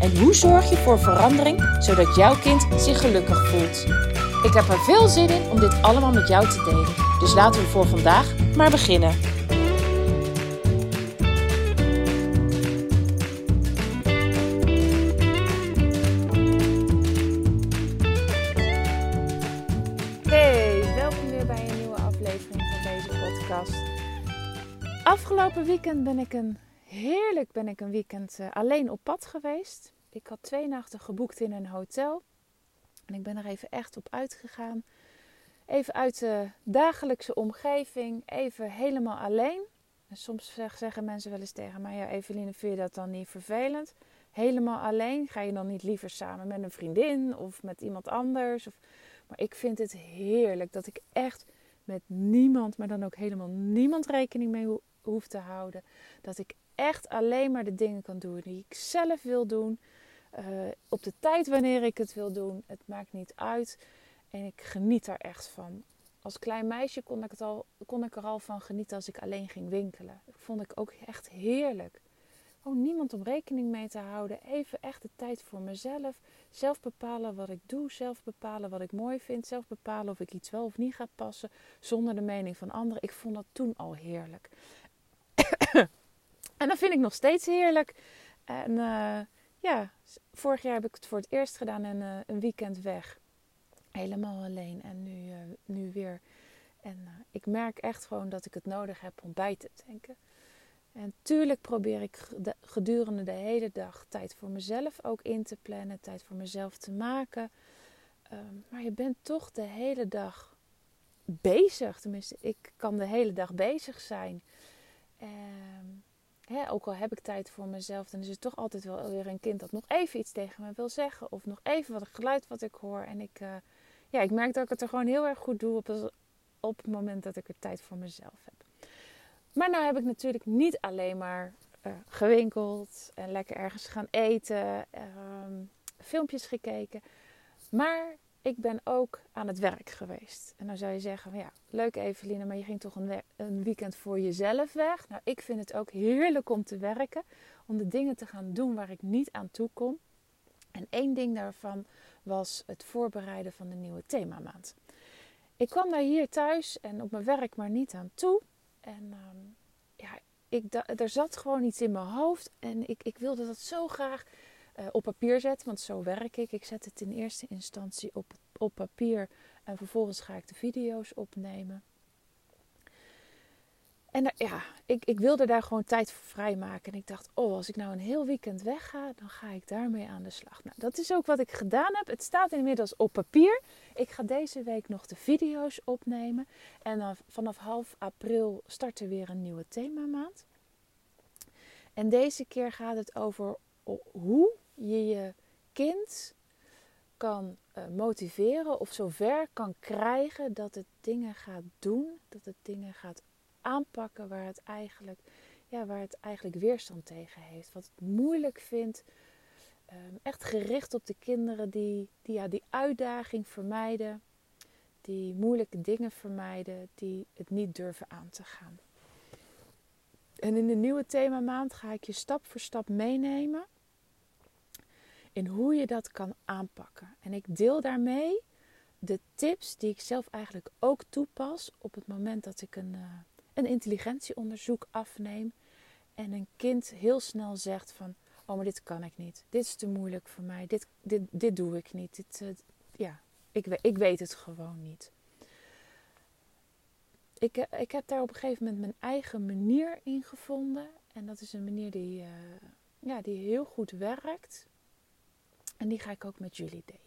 En hoe zorg je voor verandering zodat jouw kind zich gelukkig voelt? Ik heb er veel zin in om dit allemaal met jou te delen. Dus laten we voor vandaag maar beginnen. Hey, welkom weer bij een nieuwe aflevering van deze podcast. Afgelopen weekend ben ik een heerlijk ben ik een weekend uh, alleen op pad geweest. Ik had twee nachten geboekt in een hotel. En ik ben er even echt op uitgegaan. Even uit de dagelijkse omgeving. Even helemaal alleen. En soms zeggen mensen wel eens tegen mij: Ja, Eveline, vind je dat dan niet vervelend? Helemaal alleen? Ga je dan niet liever samen met een vriendin of met iemand anders? Of... Maar ik vind het heerlijk dat ik echt met niemand, maar dan ook helemaal niemand rekening mee hoef te houden. Dat ik echt alleen maar de dingen kan doen die ik zelf wil doen. Uh, op de tijd wanneer ik het wil doen. Het maakt niet uit. En ik geniet er echt van. Als klein meisje kon ik, het al, kon ik er al van genieten als ik alleen ging winkelen. Vond ik ook echt heerlijk. Gewoon niemand om rekening mee te houden. Even echt de tijd voor mezelf. Zelf bepalen wat ik doe. Zelf bepalen wat ik mooi vind. Zelf bepalen of ik iets wel of niet ga passen. Zonder de mening van anderen. Ik vond dat toen al heerlijk. En dat vind ik nog steeds heerlijk. En uh, ja, vorig jaar heb ik het voor het eerst gedaan en uh, een weekend weg. Helemaal alleen en nu, uh, nu weer. En ik merk echt gewoon dat ik het nodig heb om bij te denken. En tuurlijk probeer ik gedurende de hele dag tijd voor mezelf ook in te plannen, tijd voor mezelf te maken. Um, maar je bent toch de hele dag bezig. Tenminste, ik kan de hele dag bezig zijn. Um, Ook al heb ik tijd voor mezelf, dan is het toch altijd wel weer een kind dat nog even iets tegen me wil zeggen. Of nog even wat geluid wat ik hoor. En ik, uh, ja, ik merk dat ik het er gewoon heel erg goed doe op, op het moment dat ik er tijd voor mezelf heb. Maar nou heb ik natuurlijk niet alleen maar uh, gewinkeld en lekker ergens gaan eten, uh, filmpjes gekeken. Maar ik ben ook aan het werk geweest. En dan zou je zeggen, ja, leuk Eveline, maar je ging toch een, weekend voor jezelf weg. Nou, ik vind het ook heerlijk om te werken, om de dingen te gaan doen waar ik niet aan toe kom. En één ding daarvan was het voorbereiden van de nieuwe themamaand. Ik kwam daar hier thuis en op mijn werk maar niet aan toe. En um, ja, ik, er zat gewoon iets in mijn hoofd en ik, ik wilde dat zo graag uh, op papier zetten, want zo werk ik. Ik zet het in eerste instantie op, op papier en vervolgens ga ik de video's opnemen. En ja, ik, ik wilde daar gewoon tijd voor vrijmaken. En ik dacht, oh, als ik nou een heel weekend wegga, dan ga ik daarmee aan de slag. Nou, dat is ook wat ik gedaan heb. Het staat inmiddels op papier. Ik ga deze week nog de video's opnemen. En dan vanaf half april start er weer een nieuwe themamaand. En deze keer gaat het over hoe je je kind kan uh, motiveren of zover kan krijgen dat het dingen gaat doen, dat het dingen gaat aanpakken waar het eigenlijk, ja, waar het eigenlijk weerstand tegen heeft. Wat het moeilijk vindt. Um, echt gericht op de kinderen die, die ja, die uitdaging vermijden, die moeilijke dingen vermijden, die het niet durven aan te gaan. En in de nieuwe themamaand ga ik je stap voor stap meenemen in hoe je dat kan aanpakken. En ik deel daarmee de tips die ik zelf eigenlijk ook toepas op het moment dat ik een, uh, een intelligentieonderzoek afneem en een kind heel snel zegt van, oh maar dit kan ik niet, dit is te moeilijk voor mij, dit, dit, dit doe ik niet, dit, uh, ja, ik, ik weet het gewoon niet. Ik, uh, ik heb daar op een gegeven moment mijn eigen manier in gevonden. En dat is een manier die, ja, die heel goed werkt en die ga ik ook met jullie delen.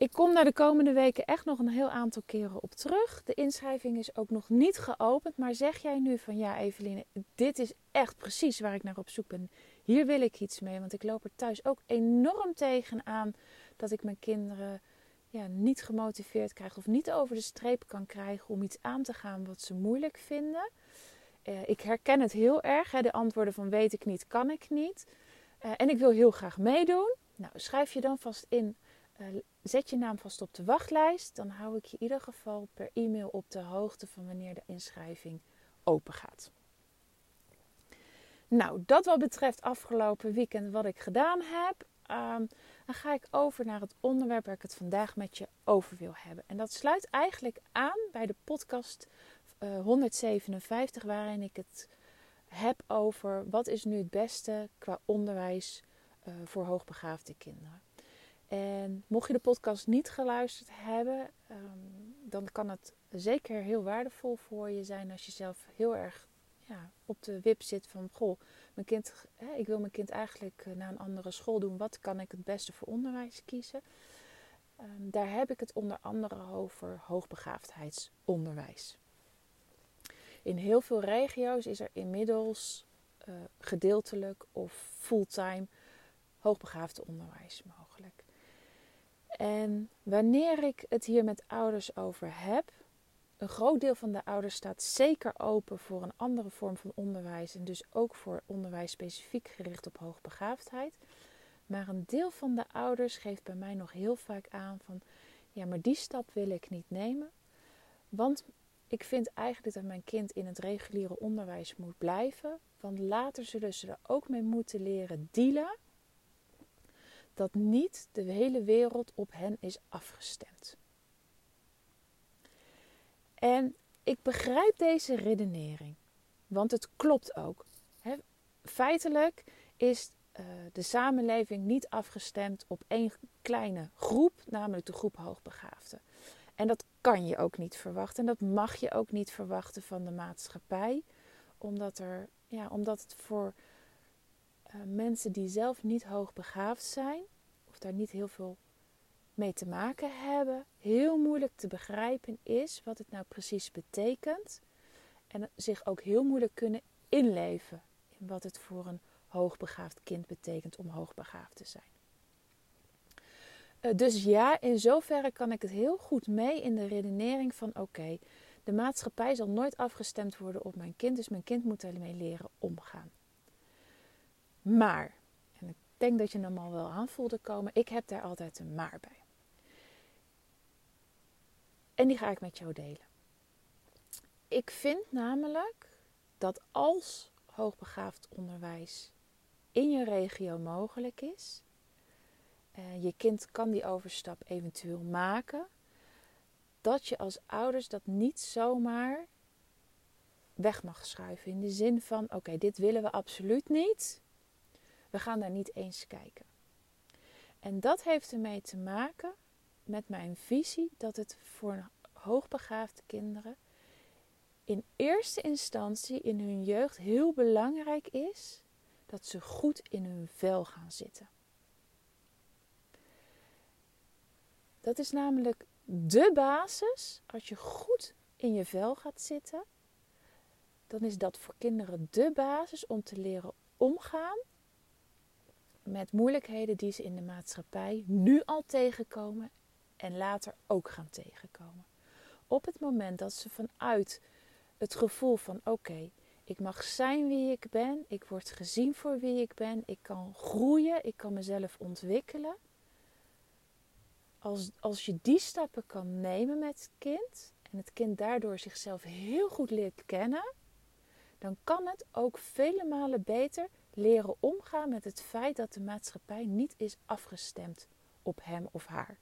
Ik kom daar de komende weken echt nog een heel aantal keren op terug. De inschrijving is ook nog niet geopend. Maar zeg jij nu van ja, Eveline, dit is echt precies waar ik naar op zoek ben. Hier wil ik iets mee. Want ik loop er thuis ook enorm tegen aan dat ik mijn kinderen ja, niet gemotiveerd krijg of niet over de streep kan krijgen om iets aan te gaan wat ze moeilijk vinden. Uh, ik herken het heel erg, hè, de antwoorden van weet ik niet, kan ik niet. Uh, en ik wil heel graag meedoen. Nou, schrijf je dan vast in, uh, zet je naam vast op de wachtlijst. Dan hou ik je in ieder geval per e-mail op de hoogte van wanneer de inschrijving open gaat. Nou, dat wat betreft afgelopen weekend wat ik gedaan heb. Um, dan ga ik over naar het onderwerp waar ik het vandaag met je over wil hebben. En dat sluit eigenlijk aan bij de podcast uh, eh, 157, waarin ik het heb over wat is nu het beste qua onderwijs uh, voor hoogbegaafde kinderen. En mocht je de podcast niet geluisterd hebben, um, dan kan het zeker heel waardevol voor je zijn als je zelf heel erg ja, op de wip zit van goh, mijn kind, hè, ik wil mijn kind eigenlijk eh, naar een andere school doen. Wat kan ik het beste voor onderwijs kiezen? Um, daar heb ik het onder andere over hoogbegaafdheidsonderwijs. In heel veel regio's is er inmiddels uh, gedeeltelijk of fulltime hoogbegaafde onderwijs mogelijk. En wanneer ik het hier met ouders over heb, een groot deel van de ouders staat zeker open voor een andere vorm van onderwijs en dus ook voor onderwijs specifiek gericht op hoogbegaafdheid. Maar een deel van de ouders geeft bij mij nog heel vaak aan van ja, maar die stap wil ik niet nemen. Want ik vind eigenlijk dat mijn kind in het reguliere onderwijs moet blijven. Want later zullen ze er ook mee moeten leren dealen dat niet de hele wereld op hen is afgestemd. En ik begrijp deze redenering, want het klopt ook. feitelijk is uh, de samenleving niet afgestemd op één kleine groep, namelijk de groep hoogbegaafden. En dat kan je ook niet verwachten en dat mag je ook niet verwachten van de maatschappij, omdat, er, ja, omdat het voor uh, mensen die zelf niet hoogbegaafd zijn, of daar niet heel veel mee te maken hebben, heel moeilijk te begrijpen is wat het nou precies betekent. En zich ook heel moeilijk kunnen inleven in wat het voor een hoogbegaafd kind betekent om hoogbegaafd te zijn. Eh, dus ja, in zoverre kan ik het heel goed mee in de redenering van oké, de maatschappij zal nooit afgestemd worden op mijn kind, dus mijn kind moet ermee leren omgaan. Maar, en ik denk dat je hem al wel aan voelde komen, ik heb daar altijd een maar bij. En die ga ik met jou delen. Ik vind namelijk dat als hoogbegaafd onderwijs in je regio mogelijk is, uh, je kind kan die overstap eventueel maken, dat je als ouders dat niet zomaar weg mag schuiven. In de zin van: oké, dit willen we absoluut niet. We gaan daar niet eens kijken. En dat heeft ermee te maken met mijn visie dat het voor hoogbegaafde kinderen in eerste instantie in hun jeugd heel belangrijk is dat ze goed in hun vel gaan zitten. Dat is namelijk de basis. Als je goed in je vel gaat zitten, dan is dat voor kinderen de basis om te leren omgaan met moeilijkheden die ze in de maatschappij nu al tegenkomen en later ook gaan tegenkomen. Op het moment dat ze vanuit het gevoel van oké, ik mag zijn wie ik ben, ik word gezien voor wie ik ben, ik kan groeien, ik kan mezelf ontwikkelen. Als, als je die stappen kan nemen met het kind en het kind daardoor zichzelf heel goed leert kennen, dan kan het ook vele malen beter leren omgaan met het feit dat de maatschappij niet is afgestemd op hem of haar.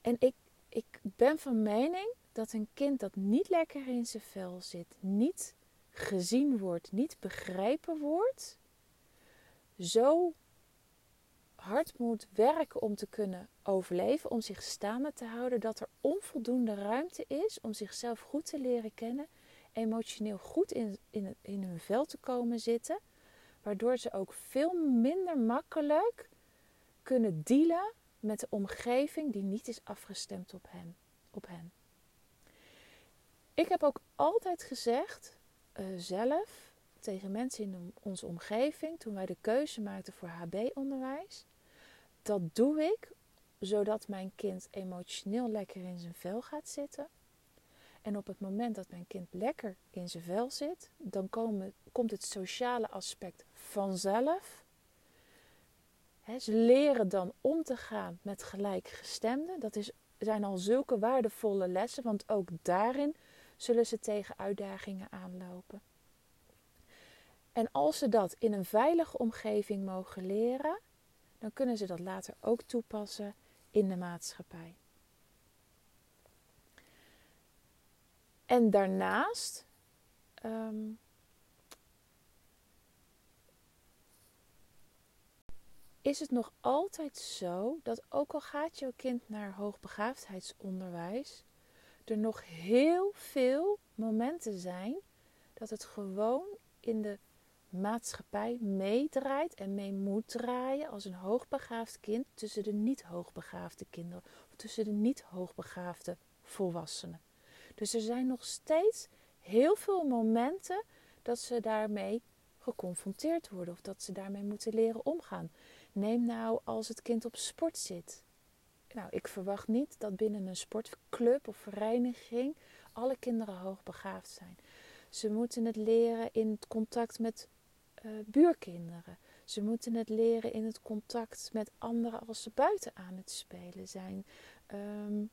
En ik, ik ben van mening dat een kind dat niet lekker in zijn vel zit, niet gezien wordt, niet begrepen wordt, zo hard moet werken om te kunnen overleven, om zich staande te houden, dat er onvoldoende ruimte is om zichzelf goed te leren kennen, emotioneel goed in, in, in hun vel te komen zitten, waardoor ze ook veel minder makkelijk kunnen dealen met de omgeving die niet is afgestemd op hen. Op hen. Ik heb ook altijd gezegd, uh, zelf, tegen mensen in onze omgeving toen wij de keuze maakten voor HB-onderwijs. Dat doe ik zodat mijn kind emotioneel lekker in zijn vel gaat zitten. En op het moment dat mijn kind lekker in zijn vel zit, dan komen, komt het sociale aspect vanzelf. ze leren dan om te gaan met gelijkgestemden. Dat is, zijn al zulke waardevolle lessen, want ook daarin zullen ze tegen uitdagingen aanlopen. En als ze dat in een veilige omgeving mogen leren, dan kunnen ze dat later ook toepassen in de maatschappij. En daarnaast um, is het nog altijd zo dat ook al gaat jouw kind naar hoogbegaafdheidsonderwijs, er nog heel veel momenten zijn dat het gewoon in de maatschappij meedraait en mee moet draaien als een hoogbegaafd kind tussen de niet hoogbegaafde kinderen of tussen de niet hoogbegaafde volwassenen. Dus er zijn nog steeds heel veel momenten dat ze daarmee geconfronteerd worden of dat ze daarmee moeten leren omgaan. Neem nou als het kind op sport zit. Nou, ik verwacht niet dat binnen een sportclub of vereniging alle kinderen hoogbegaafd zijn. Ze moeten het leren in het contact met uh, buurkinderen. Ze moeten het leren in het contact met anderen als ze buiten aan het spelen zijn. Ehm,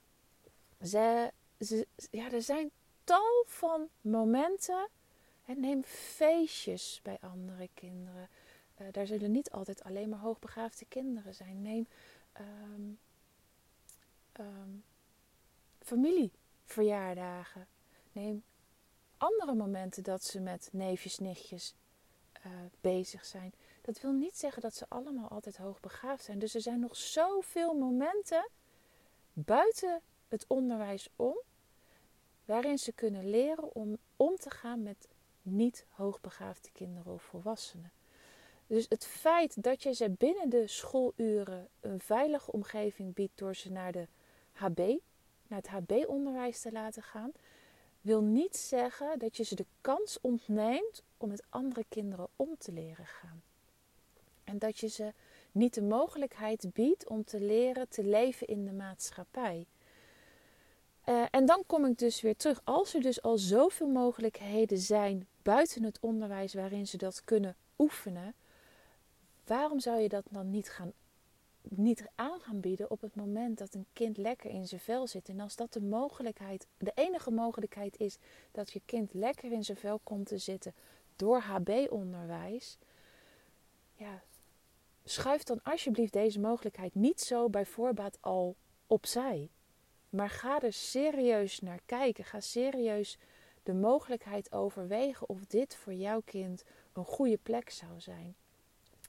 ze, ze, ja, er zijn tal van momenten. En neem feestjes bij andere kinderen. Uh, daar zullen niet altijd alleen maar hoogbegaafde kinderen zijn. Neem um, um, familieverjaardagen. Neem andere momenten dat ze met neefjes, nichtjes uh, bezig zijn. Dat wil niet zeggen dat ze allemaal altijd hoogbegaafd zijn. Dus er zijn nog zoveel momenten buiten het onderwijs om, waarin ze kunnen leren om om te gaan met niet hoogbegaafde kinderen of volwassenen. Dus het feit dat je ze binnen de schooluren een veilige omgeving biedt door ze naar de HB, naar het HB-onderwijs te laten gaan, wil niet zeggen dat je ze de kans ontneemt om met andere kinderen om te leren gaan. En dat je ze niet de mogelijkheid biedt om te leren te leven in de maatschappij. Uh, en dan kom ik dus weer terug. Als er dus al zoveel mogelijkheden zijn buiten het onderwijs waarin ze dat kunnen oefenen, waarom zou je dat dan niet gaan niet aan gaan bieden op het moment dat een kind lekker in zijn vel zit. En als dat de mogelijkheid, de enige mogelijkheid is dat je kind lekker in zijn vel komt te zitten door HB-onderwijs, ja, schuif dan alsjeblieft deze mogelijkheid niet zo bij voorbaat al opzij. Maar ga er serieus naar kijken. Ga serieus de mogelijkheid overwegen of dit voor jouw kind een goede plek zou zijn.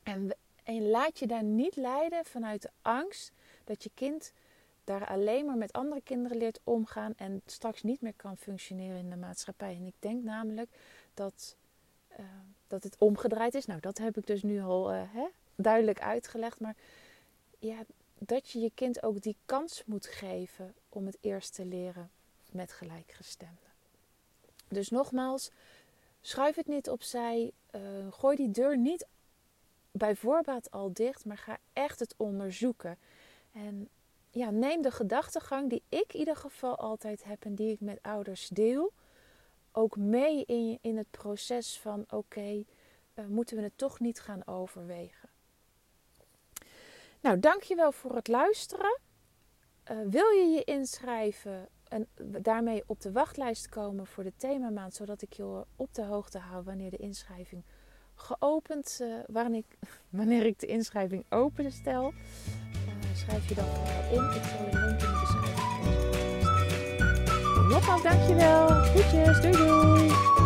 En en laat je daar niet leiden vanuit de angst dat je kind daar alleen maar met andere kinderen leert omgaan en straks niet meer kan functioneren in de maatschappij. En ik denk namelijk dat, uh, dat het omgedraaid is. Nou, dat heb ik dus nu al uh, hè, duidelijk uitgelegd. Maar ja, dat je je kind ook die kans moet geven om het eerst te leren met gelijkgestemden. Dus nogmaals, schuif het niet opzij. Uh, gooi die deur niet bij voorbaat al dicht, maar ga echt het onderzoeken. En ja, neem de gedachtegang die ik in ieder geval altijd heb en die ik met ouders deel, ook mee in, in het proces van oké, eh, moeten we het toch niet gaan overwegen. Nou, dankjewel voor het luisteren. Uh, wil je je inschrijven en daarmee op de wachtlijst komen voor de themamaand, zodat ik je op de hoogte hou wanneer de inschrijving geopend. Uh, wanneer, ik, wanneer ik de inschrijving openstel, uh, schrijf je dan in. Ik zal een link in de. Nogmaals, dankjewel. Doei doei.